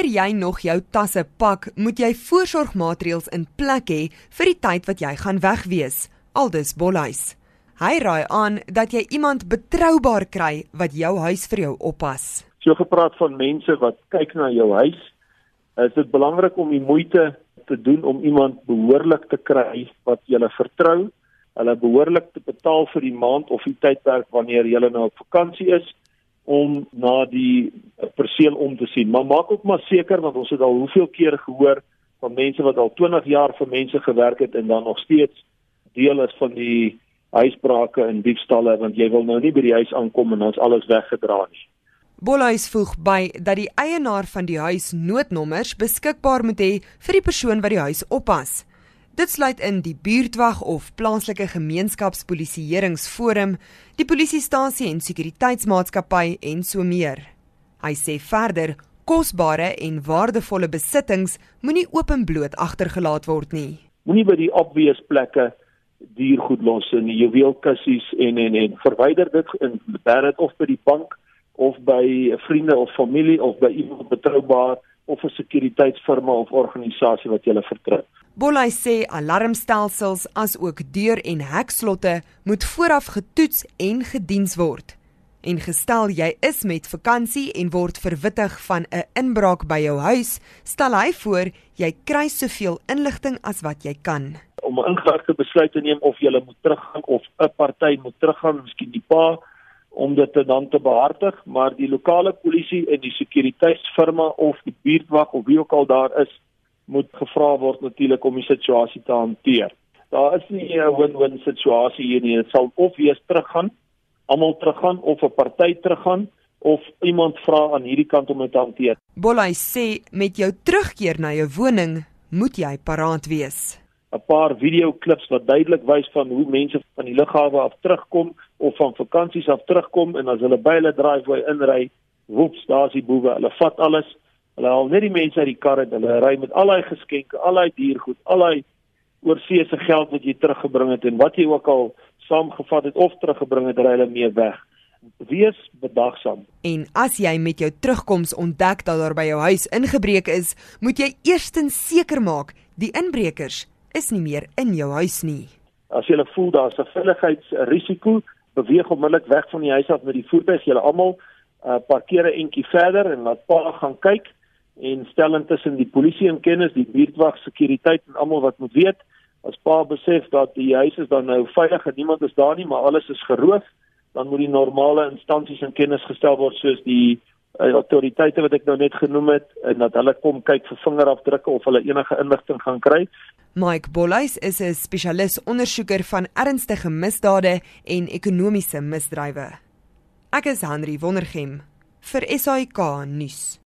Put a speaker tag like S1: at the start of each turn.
S1: Voor jy nog jou tasse pak, moet jy voorsorgmaatreëls in plek hê vir die tyd wat jy gaan wegwees. Aldus Bolhuis. Hy raai aan dat jy iemand betroubaar kry wat jou huis vir jou oppas.
S2: So gepraat van mense wat kyk na jou huis, is dit belangrik om die moeite te doen om iemand behoorlik te kry wat jy vertrou, hulle behoorlik te betaal vir die maand of die tydperk wanneer jy nou op vakansie is om na die perseel om te sien. Maar maak ook maar seker want ons het al hoeveel keer gehoor van mense wat al 20 jaar vir mense gewerk het en dan nog steeds deel is van die huisbrake en diefstalle want jy wil nou nie by die huis aankom en ons alles weggedra nie.
S1: Bolhuis voeg by dat die eienaar van die huis noodnommers beskikbaar moet hê vir die persoon wat die huis oppas. Dit sluit in die buurtwag of plaaslike gemeenskapspolisieeringsforum, die polisiestasie en sekuriteitsmaatskappy en so meer. Hy sê verder kosbare en waardevolle besittings moenie openbloot agtergelaat word nie.
S2: Moenie by die obvious plekke diergoed los in juweelkassies en en en verwyder dit in bed of by die bank of by vriende of familie of by iemand betroubaar of 'n sekuriteitsfirma of organisasie wat jy vertrou.
S1: Bollay sê alarmstelsels as ook deur- en hekslotte moet vooraf getoets en gediens word. En gestel jy is met vakansie en word verwittig van 'n inbraak by jou huis, stel hy voor jy kry soveel inligting as wat jy kan
S2: om 'n ingewikkelike besluit te neem of jy moet teruggaan of 'n party moet teruggaan, miskien die pa om dit dan te behartig, maar die lokale polisie en die sekuriteitsfirma of die buurtwag of wie ook al daar is, moet gevra word natuurlik om die situasie te hanteer. Daar is nie 'n win-win situasie hier nie. Dit sal of wees teruggaan, almal teruggaan of 'n party teruggaan of iemand vra aan hierdie kant om dit te hanteer.
S1: Bollay sê met jou terugkeer na jou woning moet jy paraat wees.
S2: 'n paar videoklips wat duidelik wys van hoe mense van die lughawe af terugkom of van vakansies af terugkom en as hulle by hulle driveway inry, woeps, daar's die boewe. Hulle vat alles. Hulle haal net die mense uit die kar en hulle ry met al daai geskenke, al daai diergoed, al daai oorseese geld wat jy teruggebring het en wat jy ook al saamgevat het of teruggebring het, ry hulle mee weg. Wees bedagsaam.
S1: En as jy met jou terugkoms ontdek dat daar by jou huis ingebreek is, moet jy eerstens seker maak die inbrekers is nie meer in jou huis nie.
S2: As jy voel daar's 'n veiligheidsrisiko, beweeg onmiddellik weg van die huis af met die voertuig. Julle almal uh, parkeer 'n entjie verder en laat pa gaan kyk en stel intussen die polisie in kennis, die buurtwag, sekuriteit en almal wat moet weet. As pa besef dat die huis is dan nou veilig en niemand is daar nie, maar alles is geroof, dan moet die normale instansies in kennis gestel word soos die uh, autoriteite wat ek nou net genoem het en dat hulle kom kyk vir vingerafdrukke of hulle enige inligting gaan kry.
S1: Mike Bollhuis is 'n spesialis ondersoeker van ernstige misdade en ekonomiese misdrywe. Ek is Henry Wondergem vir SAK nuus.